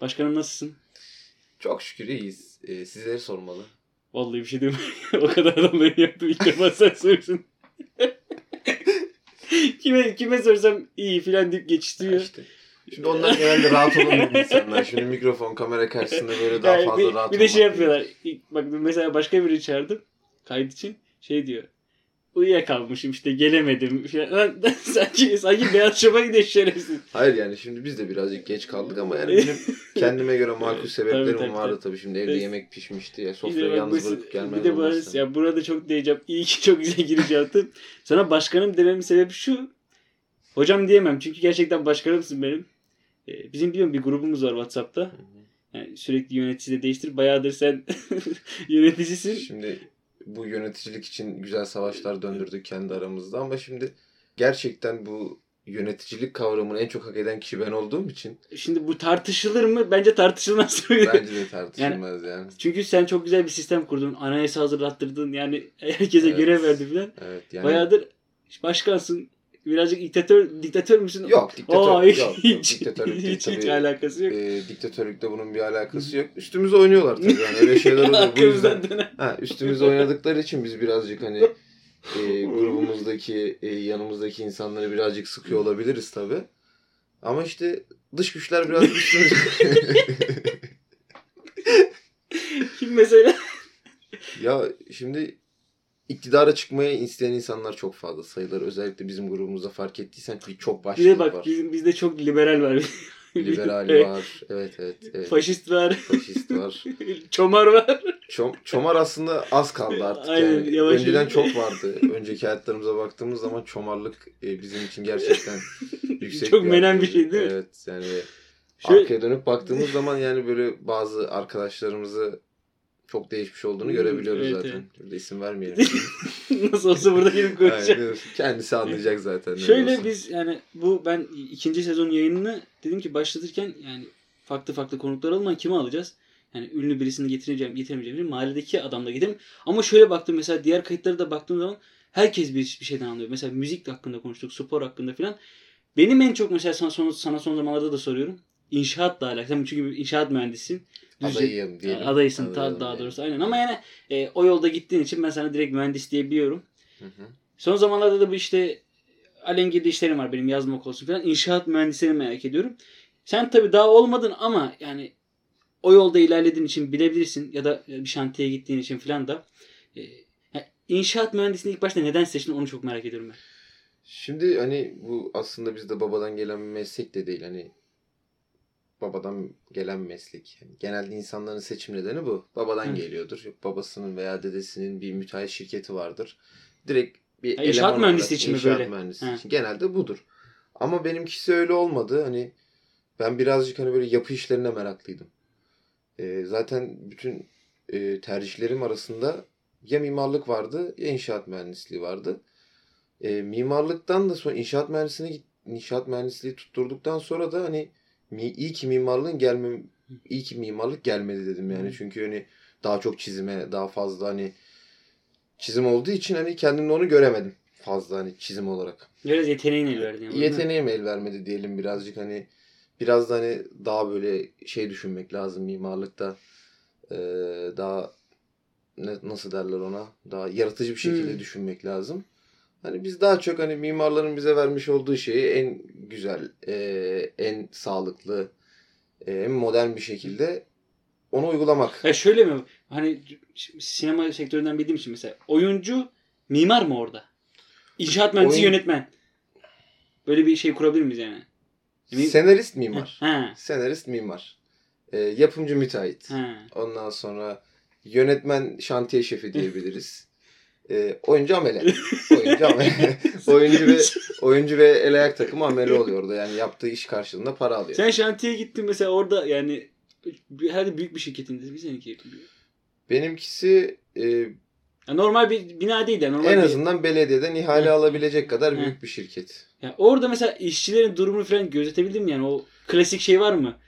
Başkanım nasılsın? Çok şükür iyiyiz. Ee, sizleri sormalı. Vallahi bir şey diyeyim. o kadar adamları yaptım. İlk defa sen soruyorsun. kime, kime sorsam iyi filan deyip geçiştiriyor. İşte. Şimdi onlar genelde rahat olan insanlar. Şimdi mikrofon, kamera karşısında böyle daha Yani fazla bir, rahat bir de şey yapıyorlar. Bak mesela başka biri çağırdım. Kayıt için. Şey diyor. Uyuyakalmışım işte gelemedim. Lan sanki, sanki beyaz şoba gidiyor şerefsiz. Hayır yani şimdi biz de birazcık geç kaldık ama yani benim kendime göre makul sebeplerim tabii, vardı tabii. tabii. Şimdi evde yemek pişmişti ya sofrayı yalnız bu- bırakıp gelmez bir de olmazsa. ya burada çok diyeceğim. İyi ki çok güzel giriş yaptın. Sana başkanım dememin sebebi şu. Hocam diyemem çünkü gerçekten başkanımsın benim. Ee, Bizim biliyorum bir grubumuz var WhatsApp'ta. Yani sürekli yönetici de değiştir. Bayağıdır sen yöneticisin. Şimdi bu yöneticilik için güzel savaşlar döndürdük kendi aramızda ama şimdi gerçekten bu yöneticilik kavramını en çok hak eden kişi ben olduğum için Şimdi bu tartışılır mı? Bence tartışılmaz. bence de tartışılmaz yani. Çünkü sen çok güzel bir sistem kurdun. Anayasa hazırlattırdın. Yani herkese Evet. görev verdi filan. Evet yani Bayağıdır başkansın. Birazcık diktatör diktatör müsün? yok diktatör Aa, yok, hiç, yok, hiç, diktatörlük değil hiç, hiç tabii. alakası yok. e, diktatörlükle bunun bir alakası yok. Üstümüze oynuyorlar tabii yani öyle şeyler oluyor. Bu yüzden ha, üstümüze oynadıkları için biz birazcık hani e, grubumuzdaki e, yanımızdaki insanları birazcık sıkıyor olabiliriz tabii. Ama işte dış güçler biraz üstümüze. Kim mesela? ya şimdi iktidara çıkmaya isteyen insanlar çok fazla sayıları. Özellikle bizim grubumuzda fark ettiysen bir çok Bir başlık de bak var. bizim, bizde çok liberal var. Liberal Evet. var. Evet evet. evet. Faşist var. Faşist var. Çomar var. Çom, çomar aslında az kaldı artık Aynen, yani. yavaş Önceden yavaş. çok vardı. Önceki hayatlarımıza baktığımız zaman çomarlık e, bizim için gerçekten yüksek Çok menen yerdeydi. bir şey değil mi? Evet yani Şöyle- arkaya dönüp baktığımız zaman yani böyle bazı arkadaşlarımızı çok değişmiş olduğunu Hmm, görebiliyoruz evet, zaten. evet. Burada isim vermeyelim. Nasıl olsa burada gelip konuşacağım. Aynen. Kendisi anlayacak zaten. ne Şöyle biz yani bu ben ikinci sezon yayınını dedim ki başlatırken yani farklı farklı konuklar alman kimi alacağız? Yani ünlü birisini getireceğim, getirmeyeceğim. Mahalledeki adam da getireyim. Ama şöyle baktım mesela diğer kayıtlara da baktığım zaman herkes bir, bir şeyden anlıyor. Mesela müzik hakkında konuştuk, spor hakkında filan. Benim en çok mesela sana son, sana son zamanlarda da soruyorum. İnşaatla alakalı. Çünkü inşaat mühendisisin. Adayım diyelim. Adaysın ta- daha diyelim. doğrusu aynen. Ama yani e, o yolda gittiğin için ben sana direkt mühendis diyebiliyorum. Hı hı. Son zamanlarda da bu işte alengirli işlerim var benim yazmak olsun falan. İnşaat mühendisliğini merak ediyorum. Sen tabii daha olmadın ama yani o yolda ilerlediğin için bilebilirsin ya da bir şantiyeye gittiğin için falan da. E, yani inşaat mühendisliğini ilk başta neden seçtin onu çok merak ediyorum ben. Şimdi hani bu aslında bizde babadan gelen bir meslek de değil. Hani babadan gelen meslek. Yani genelde insanların seçim nedeni bu. Babadan Hı. geliyordur. Yok babasının veya dedesinin bir müteahhit şirketi vardır. Direkt bir Ha, inşaat mühendisi için mi böyle? mühendisi için. Genelde budur. Ama benimkisi öyle olmadı. Hani ben birazcık hani böyle yapı işlerine meraklıydım. Ee, zaten bütün e, tercihlerim arasında ya mimarlık vardı ya inşaat mühendisliği vardı. E, mimarlıktan da sonra inşaat mühendisliğine inşaat mühendisliği tutturduktan sonra da hani mi, iyi ki mimarlığın gelmem iyi ki mimarlık gelmedi dedim yani. Hı. Çünkü hani daha çok çizime, daha fazla hani çizim olduğu için hani kendimde onu göremedim fazla hani çizim olarak. Biraz yeteneğin el verdi. Yani, Yeteneğim el vermedi diyelim birazcık hani biraz da hani daha böyle şey düşünmek lazım mimarlıkta. Ee, daha ne, nasıl derler ona? Daha yaratıcı bir şekilde Hmm. düşünmek lazım. Hani biz daha çok hani mimarların bize vermiş olduğu şeyi en güzel, e, en sağlıklı, e, en modern bir şekilde onu uygulamak. Ya şöyle mi? Hani sinema sektöründen bildiğim için mesela oyuncu mimar mı orada? İnşaat mühendisi Oyun- yönetmen. Böyle bir şey kurabilir miyiz yani? Mi- Senarist mimar. Ha. Senarist mimar. E, yapımcı müteahhit. Ha. Ondan sonra yönetmen şantiye şefi diyebiliriz. Ee, oyuncu amele. Oyuncu amele. oyuncu ve oyuncu ve el ayak takımı amele oluyor orada. Yani yaptığı iş karşılığında para alıyor. Sen şantiyeye gittin mesela orada yani herhalde büyük bir şirketinde bir seninki. Benimkisi e, normal bir bina değil de normal en bir- azından belediyeden ihale alabilecek kadar büyük bir şirket. Ya orada mesela işçilerin durumunu falan gözetebildin mi yani o klasik şey var mı?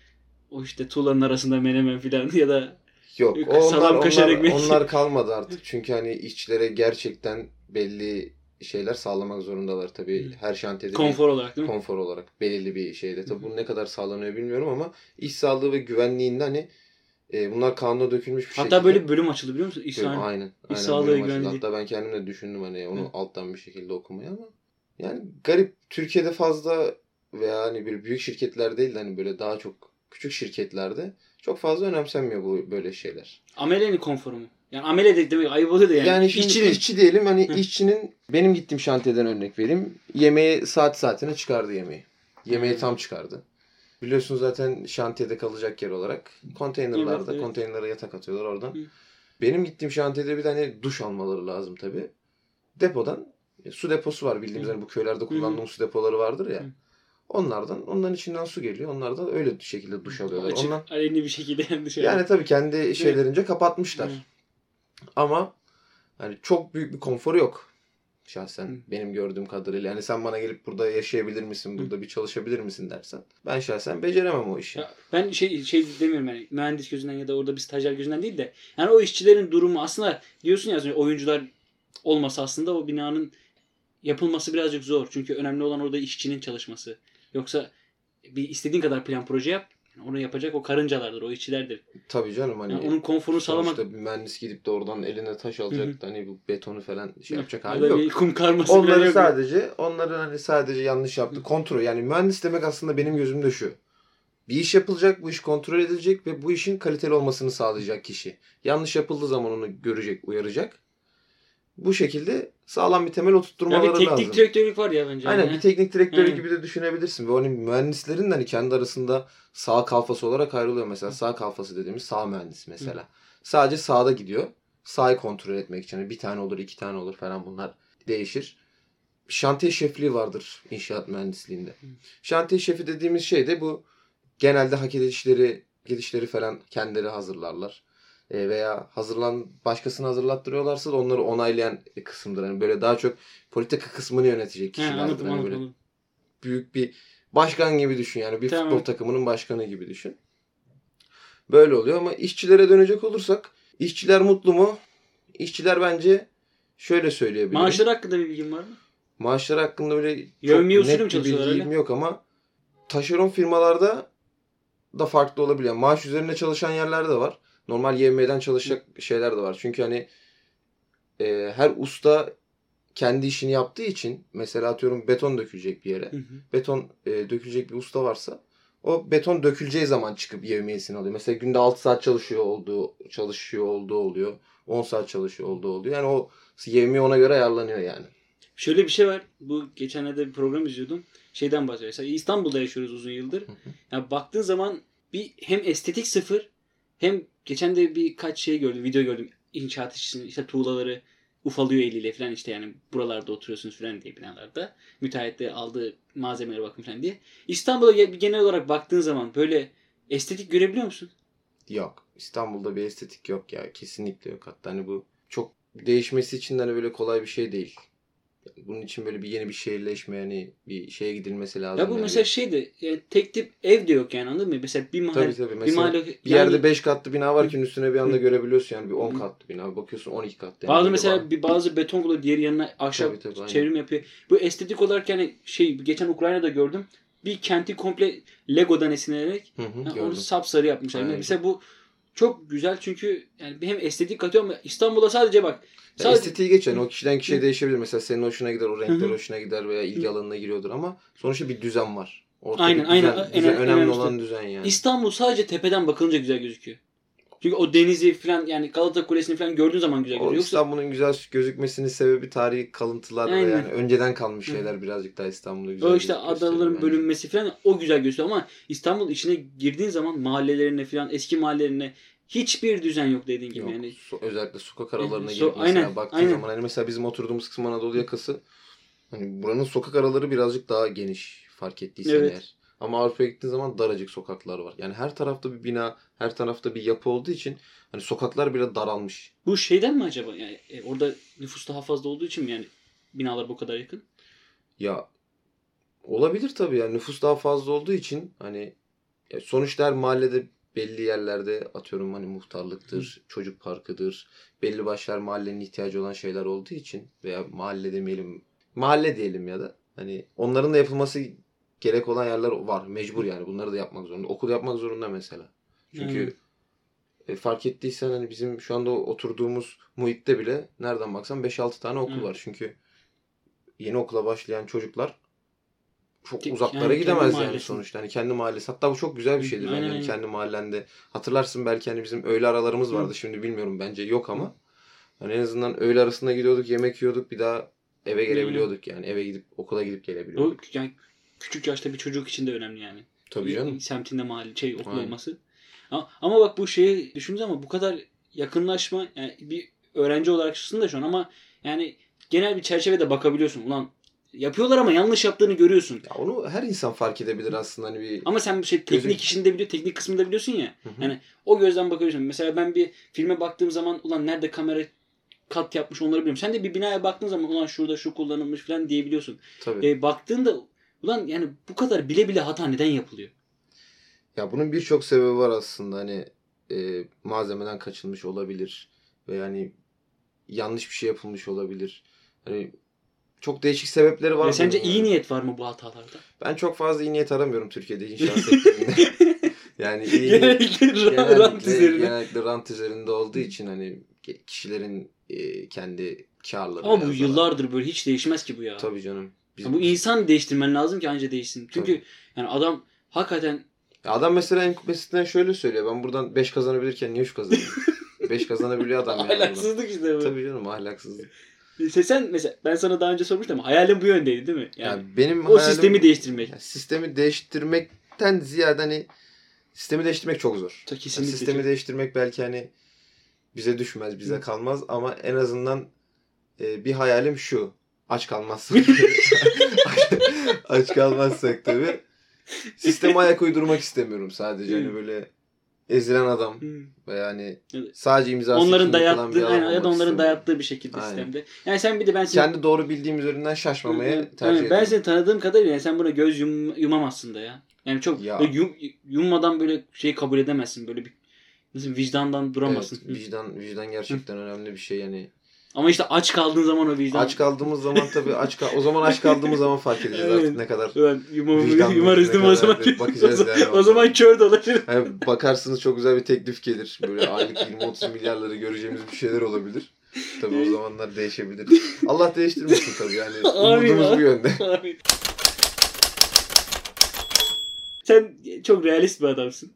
O işte tuğlanın arasında menemen falan ya da Yok. O onlar, onlar, onlar kalmadı artık. Çünkü hani işçilere gerçekten belli şeyler sağlamak zorundalar tabii. Hı. Her şantiyede bir- Konfor olarak değil mi? konfor olarak belirli bir şeyde. Tabii hı. bu ne kadar sağlanıyor bilmiyorum ama iş sağlığı ve güvenliğinde hani e, bunlar kanuna dökülmüş bir Hatta şekilde. böyle bir bölüm açıldı biliyor musun? Böyle, İhsan. aynen. aynen sağlığı bölüm ve açıldı. güvenliği. Hatta ben kendim de düşündüm hani onu Hı. alttan bir şekilde okumayı ama yani garip Türkiye'de fazla veya hani bir büyük şirketler değil de hani böyle daha çok küçük şirketlerde çok fazla önemsenmiyor bu böyle şeyler. Amelenin konforu mu? Yani amele de demek ayıp oluyor da yani. Yani, şimdi İşçinin. işçi diyelim hani Hı. işçinin benim gittiğim şantiyeden örnek vereyim. Yemeği saat saatine çıkardı yemeği. Yemeği Hı. tam çıkardı. Biliyorsun zaten şantiyede kalacak yer olarak konteynerlarda Evet, evet. yatak atıyorlar oradan. Hı. Benim gittiğim şantiyede bir tane duş almaları lazım tabi. Depodan e, su deposu var bildiğimiz Hı. hani bu köylerde kullandığımız su depoları vardır ya. Hı. Onlardan onların içinden su geliyor. Onlar da öyle şekilde duş alıyorlar. Açık, Onlar, aleni bir şekilde yani dışarı. yani tabii kendi şeylerince kapatmışlar. Hı. Ama hani çok büyük bir konforu yok. Şahsen Hı. benim gördüğüm kadarıyla. Yani sen bana gelip burada yaşayabilir misin, burada bir çalışabilir misin dersen. Ben şahsen beceremem o işi. Ya ben şey şey demiyorum yani mühendis gözünden ya da orada bir stajyer gözünden değil de yani o işçilerin durumu aslında diyorsun ya az önce oyuncular olmasa aslında o binanın yapılması birazcık zor. Çünkü önemli olan orada işçinin çalışması. Yoksa bir istediğin kadar plan proje yap. Onu yapacak o karıncalardır, o işçilerdir. Tabii canım hani Yani onun konforunu sağlamak sonuçta bir mühendis gidip de oradan eline taş alacak Hı da hani bu betonu falan şey yapacak ya hali yok. kum karması Onları yok. sadece onların hani sadece yanlış yaptı. Kontrol yani mühendis demek aslında benim gözümde şu. Bir iş yapılacak, bu iş kontrol edilecek ve bu işin kaliteli olmasını sağlayacak kişi. Yanlış yapıldığı zaman onu görecek, uyaracak. Bu şekilde sağlam bir temel oturtturmaları bir teknik lazım. direktörlük var ya bence. Aynen yani. bir teknik direktörü Aynen. gibi de düşünebilirsin. Ve hani mühendislerin de hani kendi arasında sağ kalfası olarak ayrılıyor. Mesela sağ kalfası dediğimiz sağ mühendis mesela. Sadece sağda gidiyor. Sağı kontrol etmek için. Hani bir tane olur, iki tane olur falan bunlar değişir. Şantiye şefliği vardır inşaat mühendisliğinde. Şantiye şefi dediğimiz şey de bu genelde hak edişleri, gidişleri falan kendileri hazırlarlar. E, veya hazırlan başkasını hazırlattırıyorlarsa da onları onaylayan kısımdır. Yani böyle daha çok politika kısmını yönetecek He, kişilerdir. anladım, Hani böyle anladım. büyük bir başkan gibi düşün yani bir Tamam. futbol takımının başkanı gibi düşün. Böyle oluyor ama işçilere dönecek olursak işçiler mutlu mu? İşçiler bence şöyle söyleyebilirim. Maaşları hakkında bir bilgin var mı? Maaşları hakkında böyle çok Yevmiye usulü net bir bilgim öyle? yok ama taşeron firmalarda da farklı olabiliyor. Maaş üzerine çalışan yerler de var. Normal YM'den çalışacak şeyler de var. Çünkü hani e, her usta kendi işini yaptığı için mesela atıyorum beton dökülecek bir yere Hı hı. beton e, dökülecek bir usta varsa o beton döküleceği zaman çıkıp yevmiyesini alıyor. Mesela günde 6 saat çalışıyor olduğu çalışıyor olduğu oluyor. 10 saat çalışıyor olduğu oluyor. Yani o yevmiye ona göre ayarlanıyor yani. Şöyle bir şey var. Bu geçenlerde bir program izliyordum. Şeyden bahsediyor. Mesela İstanbul'da yaşıyoruz uzun yıldır. Ya baktığın zaman bir hem estetik sıfır hem geçen de birkaç şey gördüm. Video gördüm. İnşaat işçisinin işte tuğlaları ufalıyor eliyle falan işte yani buralarda oturuyorsunuz falan diye binalarda. Müteahhitle aldığı malzemelere bakın falan diye. İstanbul'a ge- genel olarak baktığın zaman böyle estetik görebiliyor musun? Yok. İstanbul'da bir estetik yok ya. Kesinlikle yok. Hatta hani bu çok değişmesi için de hani böyle kolay bir şey değil. Bunun için böyle bir yeni bir şehirleşme yani bir şeye gidilmesi lazım. Ya bu yani. mesela şey de yani tek tip ev de yok yani anladın mı? Mesela bir mahalle Tabii tabii. bir Mesela mahalle bir yerde 5 katlı bina varken üstüne bir anda görebiliyorsun yani bir 10 Hı. katlı bina. Bakıyorsun 12 katlı. Yani Bazı mesela var. bir bazı beton koyuyor diğeri yanına ahşap Tabii, tabii, aynen. çevrim yapıyor. Bu estetik olarak yani şey geçen Ukrayna'da gördüm. Bir kenti komple Lego'dan esinlenerek Hı hı, yani onu sapsarı yapmışlar. Yani Aynen. mesela bu çok güzel çünkü yani hem estetik katıyor ama İstanbul'a sadece bak. Ya Sadece, estetiği geç yani o kişiden kişiye değişebilir. Mesela senin hoşuna gider, o renkler hoşuna gider veya ilgi alanına giriyordur ama sonuçta bir düzen var. Ortada Aynen, bir aynen. düzen, En- düzen- en önemli önemlisi. olan düzen yani. İstanbul sadece tepeden bakılınca güzel gözüküyor. Çünkü o denizi falan yani Galata Kulesi'ni falan gördüğün zaman güzel. Yoksa İstanbul'un güzel gözükmesinin sebebi tarihi kalıntılar Aynen. yani önceden kalmış Hı. şeyler birazcık daha İstanbul'u güzel o işte adaların bölünmesi falan o güzel gözüküyor ama İstanbul içine girdiğin zaman mahallelerine falan eski mahallelerine hiçbir düzen yok dediğin gibi Yok, yani. so- özellikle sokak aralarına So- girip mesela aynen, baktığın aynen. zaman hani mesela bizim oturduğumuz kısım Anadolu yakası hani buranın sokak araları birazcık daha geniş fark ettiysen Evet. eğer. Ama Avrupa'ya gittiğin zaman daracık sokaklar var. Yani her tarafta bir bina, her tarafta bir yapı olduğu için hani sokaklar bile daralmış. Bu şeyden mi acaba? Yani e, orada nüfus daha fazla olduğu için mi yani binalar bu kadar yakın? Ya olabilir tabii yani nüfus daha fazla olduğu için hani ya sonuçta her mahallede belli yerlerde atıyorum hani muhtarlıktır, çocuk parkıdır, belli başlar mahallenin ihtiyacı olan şeyler olduğu için veya mahalle demeyelim mahalle diyelim ya da hani onların da yapılması gerek olan yerler var. Mecbur yani. Bunları da yapmak zorunda. Okul yapmak zorunda mesela. Çünkü Evet. e, fark ettiysen hani bizim şu anda oturduğumuz muhitte bile nereden baksan 5-6 tane okul Evet. var. Çünkü yeni okula başlayan çocuklar çok Ki- uzaklara yani gidemez yani mahallesinde. sonuçta. Hani kendi mahallesi. Hatta bu çok güzel bir şeydir. Aynen. Hani aynen. kendi mahallende. Hatırlarsın belki hani bizim öğle aralarımız vardı. Hı. Şimdi bilmiyorum bence yok ama. Hani en azından öğle arasında gidiyorduk, yemek yiyorduk. Bir daha eve gelebiliyorduk yani. Eve gidip okula gidip gelebiliyorduk. O yani küçük yaşta bir çocuk için de önemli yani. Tabii canım. Semtinde mahalle şey okul Aynen. olması. Ama, ama bak bu şeyi düşündüğünüz ama bu kadar yakınlaşma yani bir öğrenci olarak da şu an ama yani genel bir çerçevede bakabiliyorsun. Ulan yapıyorlar ama yanlış yaptığını görüyorsun. Ya onu her insan fark edebilir aslında hani bir Ama sen bir şey teknik Gözüm- işinde biliyor, teknik kısmında biliyorsun ya. Hı hı. Yani o gözden bakabiliyorsun. Mesela ben bir filme baktığım zaman ulan nerede kamera kat yapmış onları biliyorum. Sen de bir binaya baktığın zaman ulan şurada şu kullanılmış falan diyebiliyorsun. tabii. E, baktığında ulan yani bu kadar bile bile hata neden yapılıyor? Ya bunun birçok sebebi var aslında. Hani e, malzemeden kaçılmış olabilir ve yani yanlış bir şey yapılmış olabilir. Hani çok değişik sebepleri var. Ve sence bunun iyi yani. niyet var mı bu hatalarda? Ben çok fazla iyi niyet aramıyorum Türkiye'de inşaat sektöründe. yani iyi niyet Genellikle genellikle, rant üzerine. genellikle rant üzerinde olduğu için hani kişilerin e, kendi karları. Ama bu yıllardır böyle hiç değişmez ki bu ya. Tabii canım. Biz, Ya bu insan değiştirmen lazım ki anca değişsin. Çünkü Tabii. yani adam hakikaten Ya Adam mesela en basitinden şöyle söylüyor. Ben buradan 5 kazanabilirken niye 3 kazanayım? 5 kazanabiliyor adam yani. ahlaksızlık işte bu. Tabii canım ahlaksızlık. Sen mesela ben sana daha önce sormuştum ama hayalin bu yöndeydi değil mi? Yani Yani benim o hayalim- sistemi değiştirmek. Yani sistemi değiştirmekten ziyade hani sistemi değiştirmek çok zor. Yani Kesinlikle. sistemi değiştirmek belki hani bize düşmez, bize Hı. kalmaz ama en azından e, bir hayalim şu. Aç kalmazsak. aç kalmazsak tabii. Sisteme ayak uydurmak istemiyorum sadece. Hani Hı. böyle ezilen adam veya hani Evet. sadece imzası Onların bir dayattığı adam aynen, ya da onların dayattığı bir şekilde Aynen. sistemde. Yani sen bir de ben seni Kendi doğru bildiğim üzerinden şaşmamayı Aynen, tercih ben ediyorum. seni tanıdığım kadarıyla yani sen buna göz yum, yumamazsın da ya. Yani çok Ya. böyle yum, yummadan böyle şey kabul edemezsin. Böyle bir nasıl vicdandan duramazsın. Evet, vicdan vicdan gerçekten önemli bir şey yani. Ama işte aç kaldığın zaman o vicdan. Aç kaldığımız zaman tabii aç kal o zaman aç kaldığımız zaman fark edeceğiz Evet. artık ne kadar. Yumarız ne değil mi o zaman? bakacağız o, yani o zaman kör dolaşır. Hani bakarsınız çok güzel bir teklif gelir. Böyle aylık 20-30 milyarları göreceğimiz bir şeyler olabilir. Tabii o zamanlar değişebilir. Allah değiştirmesin tabii yani. Umudumuz bu yönde. Abi. Sen çok realist bir adamsın.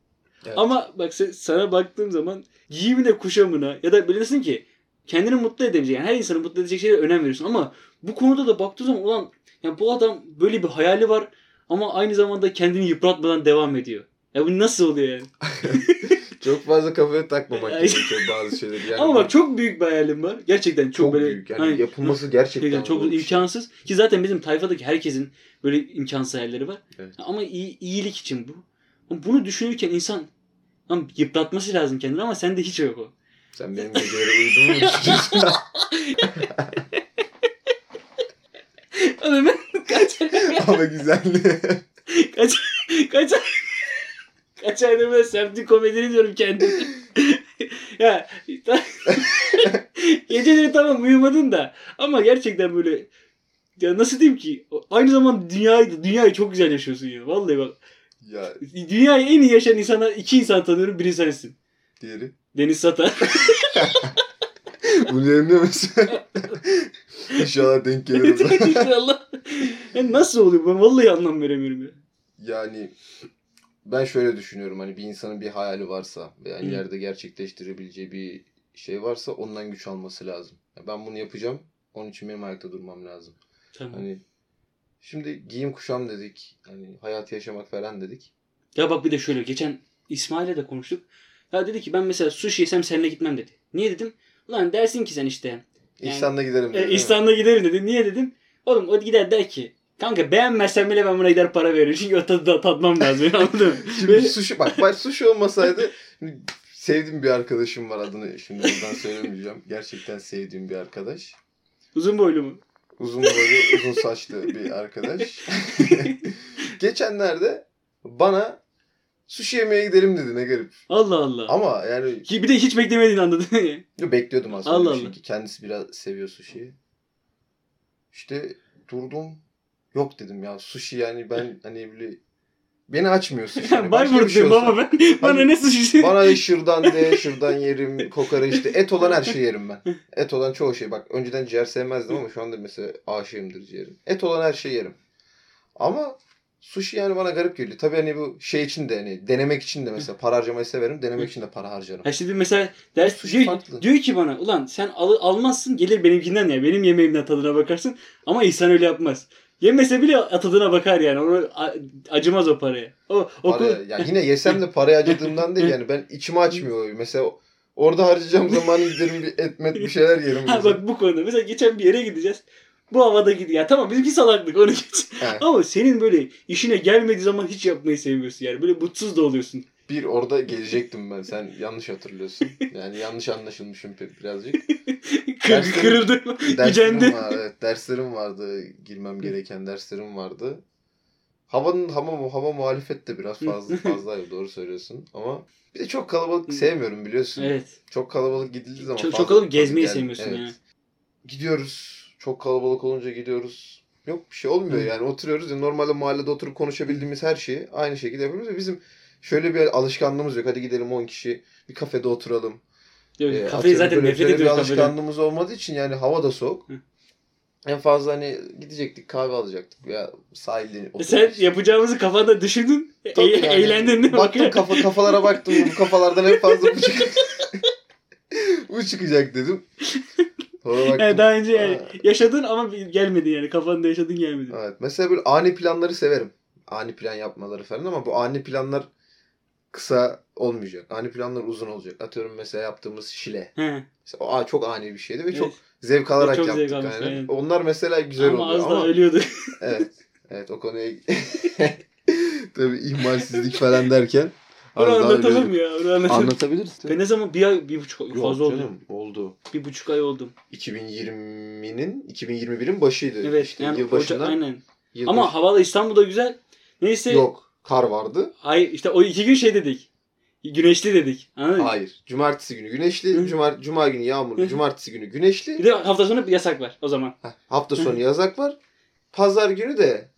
Evet. Ama bak sen- sana baktığım zaman giyimine kuşamına ya da bilirsin ki kendini mutlu edebilecek yani her insanı mutlu edecek şeylere önem veriyorsun ama bu konuda da baktığın zaman ulan ya bu adam böyle bir hayali var ama aynı zamanda kendini yıpratmadan devam ediyor. Ya bu nasıl oluyor yani? Çok fazla kafaya takmamak gerekiyor bazı şeyleri. Yani ama bak çok büyük bir hayalim var. Gerçekten çok, çok böyle büyük. Yani Hani- yapılması gerçekten Gerçekten çok şey. imkansız. Ki zaten bizim tayfadaki herkesin böyle imkansız hayalleri var. Evet. Ama iyi, iyilik için bu. Ama Bunu düşünürken insan lan yıpratması lazım kendini ama sende hiç yok o. Sen benim gecelere uyuduğumu mu düşünüyorsun? Ben kaç ama güzel. kaç kaç kaç aydır ben semti komedini diyorum kendime. ya ta- geceleri tamam uyumadın da ama gerçekten böyle ya nasıl diyeyim ki aynı zamanda dünyayı dünyayı çok güzel yaşıyorsun ya. Vallahi bak ya dünyayı en iyi yaşayan insana iki insan tanıyorum biri sensin. Diğeri. Deniz Sata. Bunu yerinde misin? İnşallah denk gelir. İnşallah. Yani nasıl oluyor? Ben vallahi anlam veremiyorum ya. Yani ben şöyle düşünüyorum hani bir insanın bir hayali varsa veya Hı. ileride gerçekleştirebileceği bir şey varsa ondan güç alması lazım. Ya Ben bunu yapacağım. Onun için benim ayakta durmam lazım. Tamam. Hani şimdi giyim kuşam dedik. Hani hayat yaşamak falan dedik. Ya bak bir de şöyle geçen İsmail'le de konuştuk. Ya dedi ki ben mesela sushi yesem seninle gitmem dedi. Niye dedim? Ulan dersin ki sen işte. Yani- İhsan'la giderim. dedi, E? İstanbul'a giderim dedi. Niye dedim? Oğlum o gider der ki Kanka beğenmezsem bile ben buna gider para veririm. Çünkü o tadı da tatmam lazım. Anladın mı? Şimdi Böyle- sushi bak bak sushi olmasaydı sevdiğim bir arkadaşım var adını şimdi buradan söylemeyeceğim. Gerçekten sevdiğim bir arkadaş. Uzun boylu mu? Uzun boylu, uzun saçlı bir arkadaş. Geçenlerde bana sushi yemeye gidelim dedi ne garip. Allah Allah. Ama yani Ki bir de hiç beklemediğini anladın. yo, bekliyordum aslında. Allah çünkü Allah. kendisi biraz seviyor sushi'yi. İşte durdum. Yok dedim ya sushi yani ben hani böyle beni açmıyor sushi. Yani Bayburt şey ama ben. Bana ne suçlu? Bana şırdan de, şırdan yerim, kokoreç de. Et olan her şeyi yerim ben. Et olan çoğu şey. Bak önceden ciğer sevmezdim ama şu anda mesela aşığımdır ciğerim. Et olan her şeyi yerim. Ama sushi yani bana garip geliyor. Tabii hani bu şey için de hani denemek için de mesela para harcamayı severim. Denemek için de para harcarım. Ha şimdi mesela ders Sushi diyor, farklı. diyor ki bana ulan sen al, almazsın gelir benimkinden ya benim yemeğimden tadına bakarsın ama İhsan öyle yapmaz. Yemese bile tadına bakar yani. Onu acımaz o paraya. O okul Para, ya yine yesem de parayı acıdığımdan değil yani ben içimi açmıyor. Mesela orada harcayacağım zamanı giderim bir etmet bir şeyler yerim. ha bak bu konuda mesela geçen bir yere gideceğiz. Bu havada gidiyor. Ya tamam bizimki salaklık onu geç. He. Ama senin böyle işine gelmediği zaman hiç yapmayı sevmiyorsun yani. Böyle mutsuz da oluyorsun. Bir orada gelecektim ben. Sen yanlış hatırlıyorsun. Yani yanlış anlaşılmışım birazcık. Kır, Derslerim- kırıldı. Derslerim Gücendi. var, evet, derslerim vardı. Girmem gereken derslerim vardı. Havanın hava hava muhalefet de biraz fazla fazlaydı doğru söylüyorsun ama bir de çok kalabalık sevmiyorum biliyorsun. Evet. Çok kalabalık gidildiği zaman Çok, fazla çok kalabalık gezmeyi sevmiyorsun evet. yani. Gidiyoruz. Çok kalabalık olunca gidiyoruz. Yok bir şey olmuyor yani oturuyoruz ya normalde mahallede oturup konuşabildiğimiz her şeyi aynı şekilde yapıyoruz bizim şöyle bir alışkanlığımız yok. Hadi gidelim 10 kişi bir kafede oturalım. Yok, Ee, kafeyi atıyorum zaten böyle- nefret böyle bir ediyoruz kafeden. alışkanlığımız olmadığı için yani hava da soğuk. Hı. En fazla hani gidecektik kahve alacaktık veya sahilde E oturup- Sen yapacağımızı kafanda düşündün. E- Tabii yani. Eğlendin değil mi? Baktım kafa, kafalara baktım bu kafalardan en fazla bu çıkacak. bu çıkacak dedim. Sonra. Yani daha önce yani yaşadın ama gelmedi yani. Kafanda yaşadın gelmedi. Evet. Mesela böyle ani planları severim. Ani plan yapmaları falan ama bu ani planlar kısa olmayacak. Ani planlar uzun olacak. Atıyorum mesela yaptığımız şile. He. Mesela o çok ani bir şeydi ve Evet. çok zevk alarak Çok yaptık. zevk yani. aynen. Onlar mesela güzel ama oluyor az ama da ölüyordu. evet. Evet o konuya tabii ihmalsizlik falan derken Bunu anlatalım ya. Bunu anlatalım. Anlatabiliriz. Ben ne zaman bir ay, bir buçuk Yok fazla oldu. canım oldu. Bir buçuk ay oldum. 2020'nin 2021'in başıydı. Evet. İşte yani yılbaşından. Ocak, aynen. yılbaşı- Ama havada İstanbul'da güzel. Neyse. Yok. Kar vardı. Hayır işte o iki gün şey dedik. Güneşli dedik. Anladın mı? Hayır. Cumartesi günü güneşli, Hı. cumar cuma günü yağmurlu, cumartesi günü güneşli. Bir de hafta sonu yasak var o zaman. Heh, hafta sonu yazak var. Pazar günü de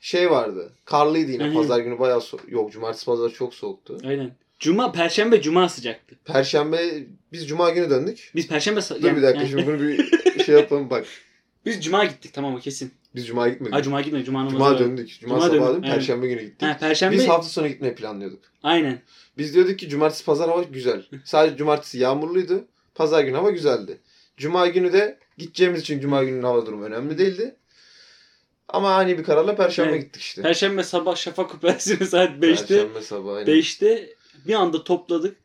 şey vardı. Karlıydı yine. Hı. Pazar günü bayağı so- yok cumartesi pazar çok soğuktu. Aynen. Cuma, perşembe, cuma sıcaktı. Perşembe biz cuma günü döndük. Biz perşembe... sa- Dur yani- bir dakika yani- şimdi bunu bir şey yapalım bak. Biz cuma gittik tamam o kesin. Biz cuma gitmedik. Ha cuma gitmedik. Cuma namazı Cuma var. döndük. Cuma, Cuma sabahı döndük, döndük. evet. Perşembe günü gittik. Ha perşembe... Biz hafta sonu gitmeyi planlıyorduk. Aynen. Biz diyorduk ki cumartesi pazar hava güzel. Sadece cumartesi yağmurluydu. Pazar günü hava güzeldi. Cuma günü de gideceğimiz için cuma gününün hava durumu önemli değildi. Ama ani bir kararla perşembe Evet. gittik işte. Perşembe sabah şafak operasyonu saat 5'te. Perşembe aynen. 5'te bir anda topladık.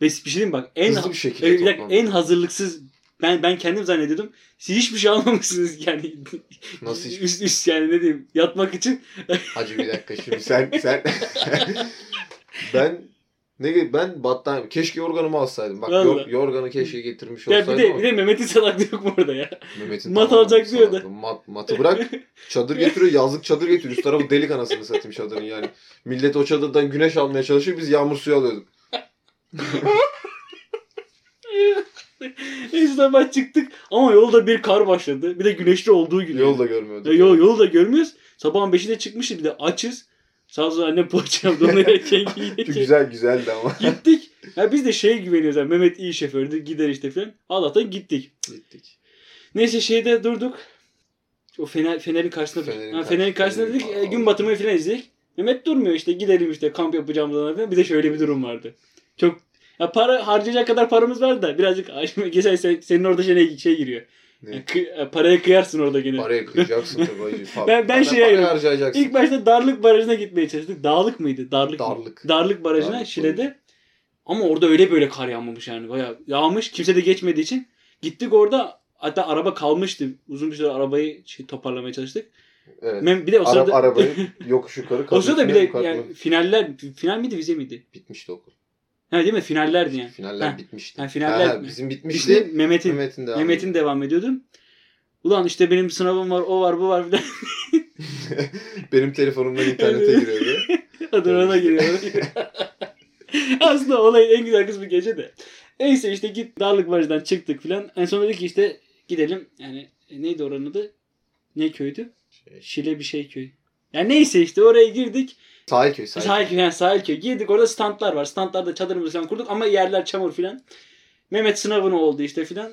Ve bir şey diyeyim bak en Hızlı bir şekilde e, dakika, en hazırlıksız ben ben kendim zannediyordum. Siz hiçbir şey almamışsınız yani. Nasıl hiçbir- üst, üst yani ne diyeyim yatmak için. Hacı bir dakika şimdi sen sen ben ne ben battaniye keşke yorganımı alsaydım. Bak yor- yorganı keşke getirmiş Ya olsaydım. bir de ama bir de Mehmet'in salaklığı yok mu orada ya? Mehmet'in mat alacak diyor da. Mat, matı bırak. Çadır getiriyor. Yazlık çadır getiriyor. Üst tarafı delik anasını satayım çadırın yani. Millet o çadırdan güneş almaya çalışıyor. Biz yağmur suyu alıyorduk. Neyse sabah çıktık ama yolda bir kar başladı. Bir de güneşli olduğu gün. Yolda görmüyorduk. Ya, yol, yolu da görmüyoruz. Sabahın 5'inde çıkmışız bir de açız. Sağ olsun annem poğaça yaptı. Onu yerken giydik. Güzel güzeldi ama. Gittik. Ya biz de şeye güveniyoruz. Yani Mehmet iyi şofördür. Gider işte falan. Allah'tan gittik. Gittik. Neyse şeyde durduk. O fener, fenerin karşısında. Fenerin ha, fenerin karşı- karşısında dedik. fenerin- e, gün batımı falan izledik. Mehmet durmuyor işte. Gidelim işte kamp yapacağımızdan falan. Bir de şöyle bir durum vardı. Çok ya para harcayacak kadar paramız vardı da birazcık geçen sen, senin orada şey, şey giriyor. Ne? Kı- paraya kıyarsın orada gene. Paraya kıyacaksın tabii hacı. Ben- ben şeye ayırıyorum. İlk başta Darlık Barajı'na gitmeye çalıştık. Dağlık mıydı? Darlık mı? Darlık. Darlık Barajı'na Darlık Şile'de. Ama orada öyle böyle kar yağmamış yani. Bayağı yağmış. Kimse de geçmediği için. Gittik orada. Hatta araba kalmıştı. Uzun bir süre arabayı şey, toparlamaya çalıştık. Evet. Mem- Bir de o Ara, sırada... arabayı yokuş yukarı o sırada bir de yani finaller... Final miydi vize miydi? bitmişti okul. Ha değil mi? Finallerdi yani. Finaller Ha. bitmişti. Ha, finaller Ha, bizim İşte bitmişti. Mehmet'in Mehmet'in devam Mehmet'in devam ediyordum. Ulan işte benim sınavım var, o var, bu var filan. Benim telefonumdan internete giriyordu. Adı ona giriyor. Aslında olayın en güzel kısmı gece de. Neyse işte git Darlık Barajı'dan çıktık filan. En son dedik ki işte gidelim. Yani e, neydi oranın adı? Ne köydü? Şile bir şey köy. Yani neyse işte oraya girdik. Sahilköy. Sahilköy. Sahilköy, yani Sahilköy. Girdik orada standlar var. Standlarda çadırımızı falan kurduk ama yerler çamur filan. Mehmet sınavını oldu işte filan.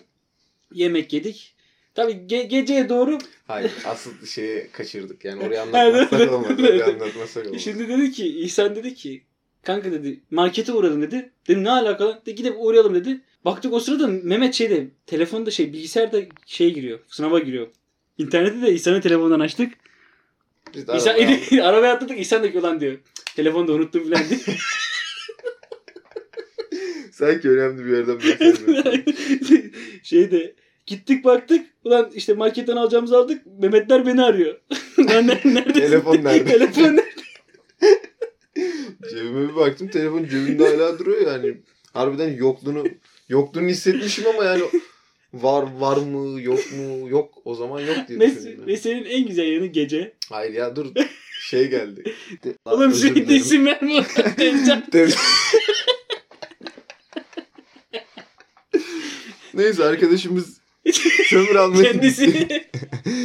Yemek yedik. Tabii ge- geceye doğru Hayır. Asıl şeyi kaçırdık. Yani Evet, anlatmasak evet. Oraya anlatmasak olmaz. Şimdi dedi ki İhsan dedi ki kanka dedi markete uğradım dedi. Dedim ne alakalı? De, gidip uğrayalım dedi. Baktık o sırada Mehmet şeyde telefonda şey bilgisayarda şey giriyor. Sınava giriyor. İnternette de İhsan'ın telefonundan açtık. Biz de İhsan, arabaya- arabaya atladık İhsan da ki ulan diyor. Telefonu da unuttum falan diye. Sanki önemli bir yerden bahsediyorsun. Şeyde gittik baktık. Ulan işte marketten alacağımızı aldık. Mehmetler beni arıyor. Lan ne- neredesin? Telefon nerede? Telefon nerede? Cebime bir baktım telefon cebimde hala duruyor yani. Harbiden yokluğunu yokluğunu hissetmişim ama yani var var mı yok mu yok o zaman yok diye düşündüm. ben. meselenin en güzel yanı gece. Hayır ya dur şey geldi. Lan Oğlum sürekli isim verme. Tabii. Neyse arkadaşımız kömür almaya Kendisi. gitti.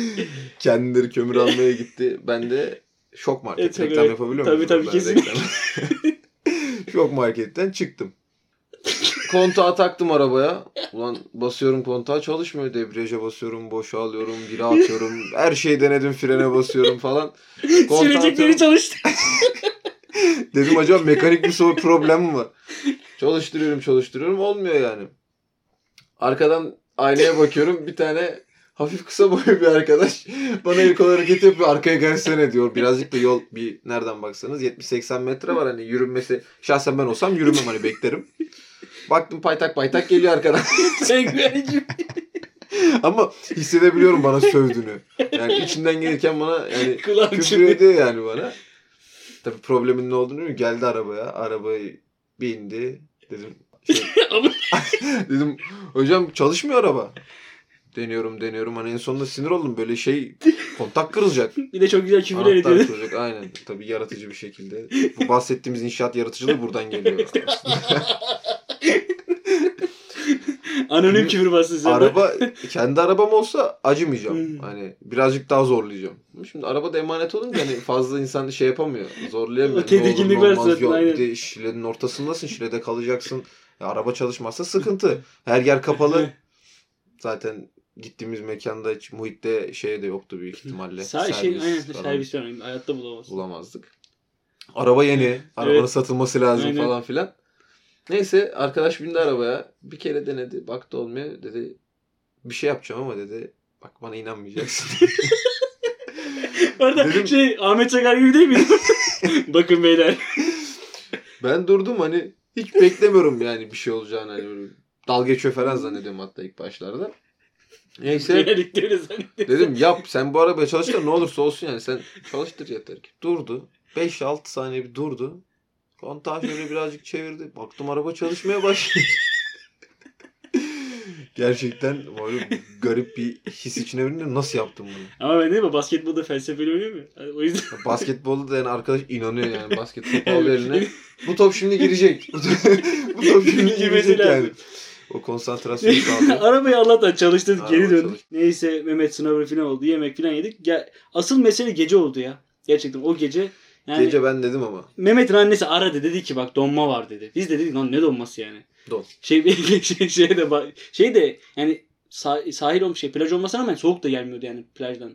Kendileri kömür almaya gitti. Ben de şok market Evet, tabii, reklam evet. yapabiliyor Tabii, muyum? tabii, kesinlikle. reklam- şok marketten çıktım. Kontağı taktım arabaya. Ulan basıyorum kontağı çalışmıyor. Debriyaja basıyorum, boşa alıyorum, biri atıyorum. Her şeyi denedim frene basıyorum falan. Kontağı Sürecekleri atıyorum. çalıştı. Dedim acaba mekanik bir sorun problem mi var? Çalıştırıyorum çalıştırıyorum olmuyor yani. Arkadan aynaya bakıyorum bir tane hafif kısa boylu bir arkadaş bana el kol hareketi yapıyor arkaya gelsene diyor. Birazcık da yol bir nereden baksanız 70-80 metre var hani yürünmesi. Şahsen ben olsam yürümem hani beklerim. Baktım paytak paytak geliyor arkadan. Ama hissedebiliyorum bana sövdüğünü. Yani içinden gelirken bana yani Küfür ediyor yani bana. Tabii problemin ne olduğunu bilmiyorum. Geldi arabaya. Arabayı bindi. Dedim şey, dedim hocam çalışmıyor araba. Deniyorum deniyorum. Hani en sonunda sinir oldum. Böyle şey kontak kırılacak. Bir de çok güzel küfürler ediyor. kırılacak. Aynen. Tabii yaratıcı bir şekilde. Bu bahsettiğimiz inşaat yaratıcılığı buradan geliyor. Anonim küfür bastı sen. araba kendi arabam olsa acımayacağım. Hmm. Hani birazcık daha zorlayacağım. Şimdi arabada emanet olunca hani fazla insan şey yapamıyor. Zorlayamıyor. O tedirginlik var zaten, Yok, aynen. Bir de şilenin ortasındasın. Şilede kalacaksın. Ya araba çalışmazsa sıkıntı. Her yer kapalı. Zaten gittiğimiz mekanda hiç muhitte şey de yoktu büyük ihtimalle. Sağ şey aynen falan servis var. Hayatta bulamazsın. bulamazdık. Araba yeni. Arabanın Evet. satılması lazım Aynen. falan filan. Neyse arkadaş bindi arabaya. Bir kere denedi. Baktı olmuyor. Dedi bir şey yapacağım ama dedi bak bana inanmayacaksın. Orada Dedim- şey Ahmet Çakar gibi değil mi? Bakın beyler. ben durdum hani hiç beklemiyorum yani bir şey olacağını. Hani böyle dalga geçiyor falan zannediyorum hatta ilk başlarda. Neyse dedim yap sen bu arabaya çalıştır ne olursa olsun yani sen çalıştır yeter ki. Durdu. 5-6 saniye bir durdu. Kontağı şöyle birazcık çevirdi. Baktım araba çalışmaya başladı. Gerçekten böyle garip bir his içine bindi. Nasıl yaptım bunu? Ama ben değil mi basketbolda felsefeli oynuyor mu? O yüzden Basketbolda da yani arkadaş inanıyor yani. Basket topu eline. Bu top şimdi girecek. Bu top, şimdi girecek yani. O konsantrasyonu sağlıyor. Arabayı Allah'tan çalıştırdık Araba geri döndük. çalıştı. Neyse Mehmet sınavı falan oldu. Yemek falan yedik. Ya, asıl mesele gece oldu ya. Gerçekten o gece yani Gece ben dedim ama. Mehmet'in annesi aradı dedi ki bak donma var dedi. Biz de dedik lan ne donması yani. Don. Şey şey, şey de şey de yani sah- sahil olmuş şey plaj olmasına rağmen soğuk da gelmiyordu yani plajdan.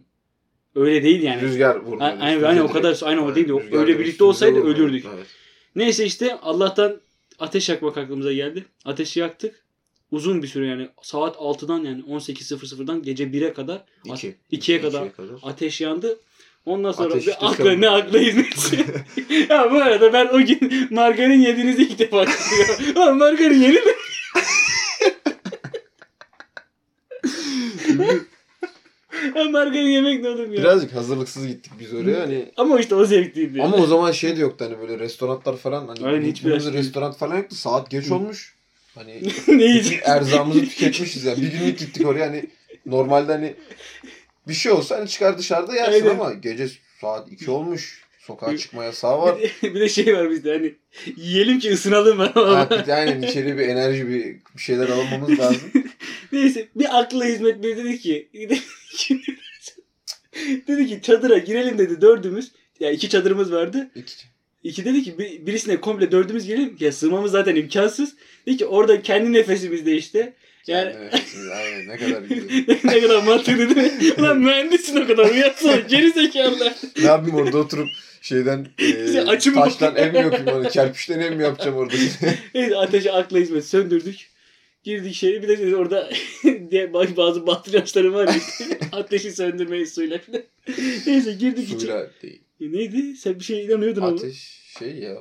Öyle değil yani. Rüzgar vurmuyor. Aynen, aynen, o kadar- aynen o değil. O- rüzgar öyle birlikte olsaydı vurmuyor. ölürdük. Evet. Neyse işte Allah'tan ateş yakmak aklımıza geldi. Ateşi yaktık. Uzun bir süre yani saat 6'dan yani 18.00'dan gece 1'e kadar İki. İkiye kadar. ateş yandı. Ondan sonra Ateş bir işte akla ne akla hizmetçi. ya bu arada ben o gün margarin yediğinizi ilk defa görüyorum. Ama margarin yeni mi? ya margarin yemek ne oğlum ya? Birazcık hazırlıksız gittik biz oraya hani. Ama işte o zevkliydi. Ama o zaman şey de yoktu hani böyle restoranlar falan. Hani Aynen, hiçbir restoran falan yoktu. Saat geç olmuş. Hani ne erzağımızı tüketmişiz yani. Bir günlük gittik oraya hani normalde hani bir şey olsa hani çıkar dışarıda yersin Aynen. ama gece saat 2 olmuş. Sokağa çıkma yasağı var. Bir de, bir de şey var bizde hani yiyelim ki ısınalım ha, bir de aynen içeri bir enerji bir, bir şeyler almamız lazım. Neyse bir akla hizmet bir dedi ki dedi ki çadıra girelim dedi dördümüz. Ya iki çadırımız vardı. İki. İki dedi ki bir- birisine komple dördümüz girelim. Ya sığmamız zaten imkansız. Dedi ki orada kendi nefesimizde işte. Yani aynen ne kadar ne kadar mantıklı değil mi? Ulan mühendisin o kadar uyansana geri zekalılar. ne yapayım orada oturup şeyden e, açımı taştan ev mi yapayım hani kerpiçten ev mi yapacağım orada? Neyse ateşi akla hizmet söndürdük. Girdik şeye bir de orada diye bazı batıryaçlarım var ya işte. ateşi söndürmeyi suyla falan. Neyse girdik içeri. Suyla değil. E, Neydi? Sen bir şeye inanıyordun ama. Ateş şey ya.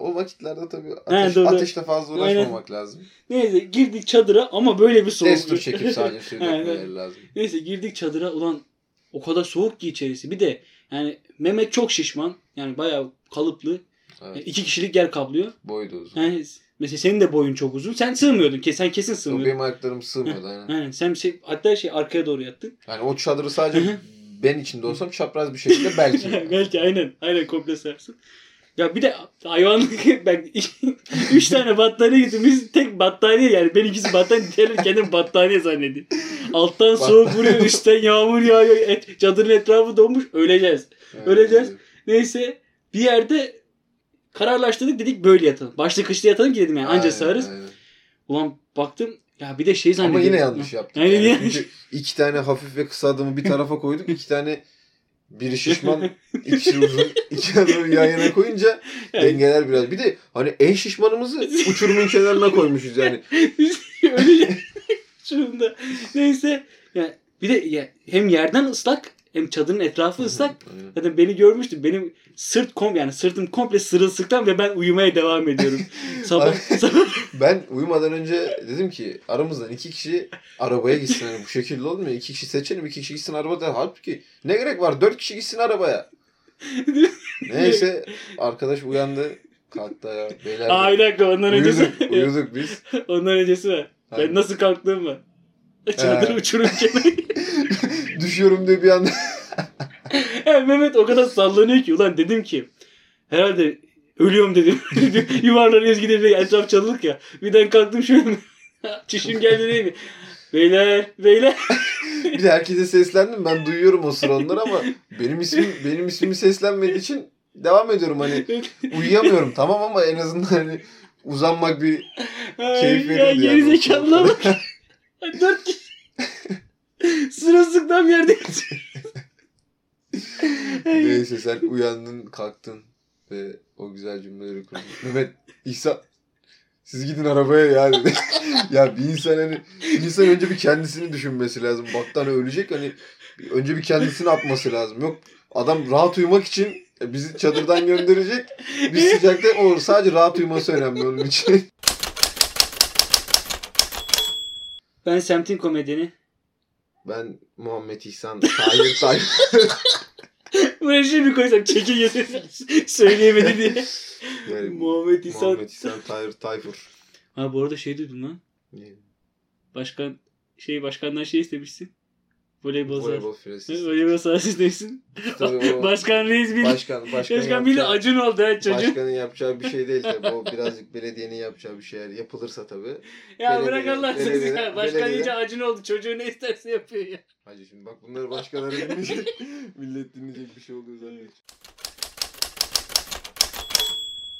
O vakitlerde tabii ateş, doğru. ateşle fazla uğraşmamak lazım. Neyse girdik çadıra ama böyle bir soğuk. Destur çekip sadece Aynen. dökmeleri lazım. Neyse girdik çadıra ulan o kadar soğuk ki içerisi. Bir de yani Mehmet çok şişman. Yani bayağı kalıplı. Yani Evet. iki kişilik yer kaplıyor. Boyu da uzun. Yani mesela senin de boyun çok uzun. Sen sığmıyordun. Ke- Sen kesin sığmıyordun. benim ayaklarım sığmıyordu aynen. Aynen. Sen şey, hatta şey arkaya doğru yattın. Yani o çadırı sadece ben içinde olsam çapraz bir şekilde belki. Belki aynen. Aynen komple sarsın. Ya bir de hayvanlık ben üç tane battaniye getirmiş. Tek battaniye yani. Ben ikisi battaniye diğerleri kendim battaniye zannediyor. Alttan soğuk vuruyor. Üstten yağmur yağıyor. Et, çadırın etrafı donmuş. Öleceğiz. Öleceğiz. Neyse bir yerde kararlaştırdık dedik böyle yatalım. Başta kışta yatalım ki dedim yani anca Aynen, aynen. Ulan baktım ya bir de şey zannediyorum. Ama yine yanlış yaptık. Yani. yanlış. Çünkü iki tane hafif ve kısa adımı bir tarafa koyduk. iki tane biri şişman, ikisi uzun. iki adımı yan yana koyunca Yani- dengeler biraz. Bir de hani en şişmanımızı uçurumun kenarına koymuşuz yani. Öleceğiz. Şurada. Neyse. Ya bir de ya, hem yerden ıslak hem çadırın etrafı ıslak. Zaten beni görmüştün. Benim sırt kom yani sırtım komple sırılsıklam ve ben uyumaya devam ediyorum. sabah sabah Ben uyumadan önce dedim ki aramızdan iki kişi arabaya gitsin. Hani bu şekilde olmuyor. İki kişi seçelim. iki kişi gitsin arabada. Halbuki ne gerek var? Dört kişi gitsin arabaya. Neyse arkadaş uyandı. Kalktı ya. Beyler Aa bir dakika ondan öncesi. uyuduk, uyuduk biz. ondan öncesi. Aynen. Ben nasıl kalktığım var. Çadırı uçururken. Düşüyorum diye bir anda. Ya Mehmet o kadar sallanıyor ki. Ulan dedim ki herhalde ölüyorum dedim. Yuvarlanıyoruz gidelim. Etraf çalılık ya. Birden kalktım şöyle. Çişim geldi değil mi? Beyler, beyler. Bir de herkese seslendim. Ben duyuyorum o sıra onları ama benim ismim benim ismimi seslenmediği için devam ediyorum hani uyuyamıyorum tamam ama en azından hani uzanmak bir keyif ya verirdi geri yani. bak. Ay, Dört kişi. Sırılsıklam yerde. Neyse sen uyandın kalktın ve o güzel cümleleri kurdun. Mehmet İhsan siz gidin arabaya ya dedi. ya bir insan hani bir insan önce bir kendisini düşünmesi lazım. Baktan ölecek hani önce bir kendisini atması lazım. Yok adam rahat uyumak için e, bizi çadırdan gönderecek. Biz sıcakta o sadece rahat uyuması önemli onun için. Ben semtin komedyeni. Ben Muhammed İhsan Tahir Tahir. Buraya şey mi koysam çeki getirsin. Söyleyemedi diye. Yani Muhammed İhsan. Muhammed İhsan Tahir Tayfur. Ha bu arada şey duydum lan. Başkan şey başkandan şey istemişsin. Voleybol. Voleybol firesi. Voleybol sahası istemişsin. Tabii o- Başkan reis bil. Başkan, başkan, Başkan bir acın oldu ha çocuğun. Başkanın yapacağı bir şey değil tabii. O birazcık belediyenin yapacağı bir şeyler yapılırsa tabii. Ya belediye- bırak Allah belediye- ya. Başkan belediye- iyice acın oldu. Çocuğu ne isterse yapıyor ya. Hacı şimdi bak bunları başkaları dinleyecek. Millet dinleyecek bir şey oluyor zannedecek.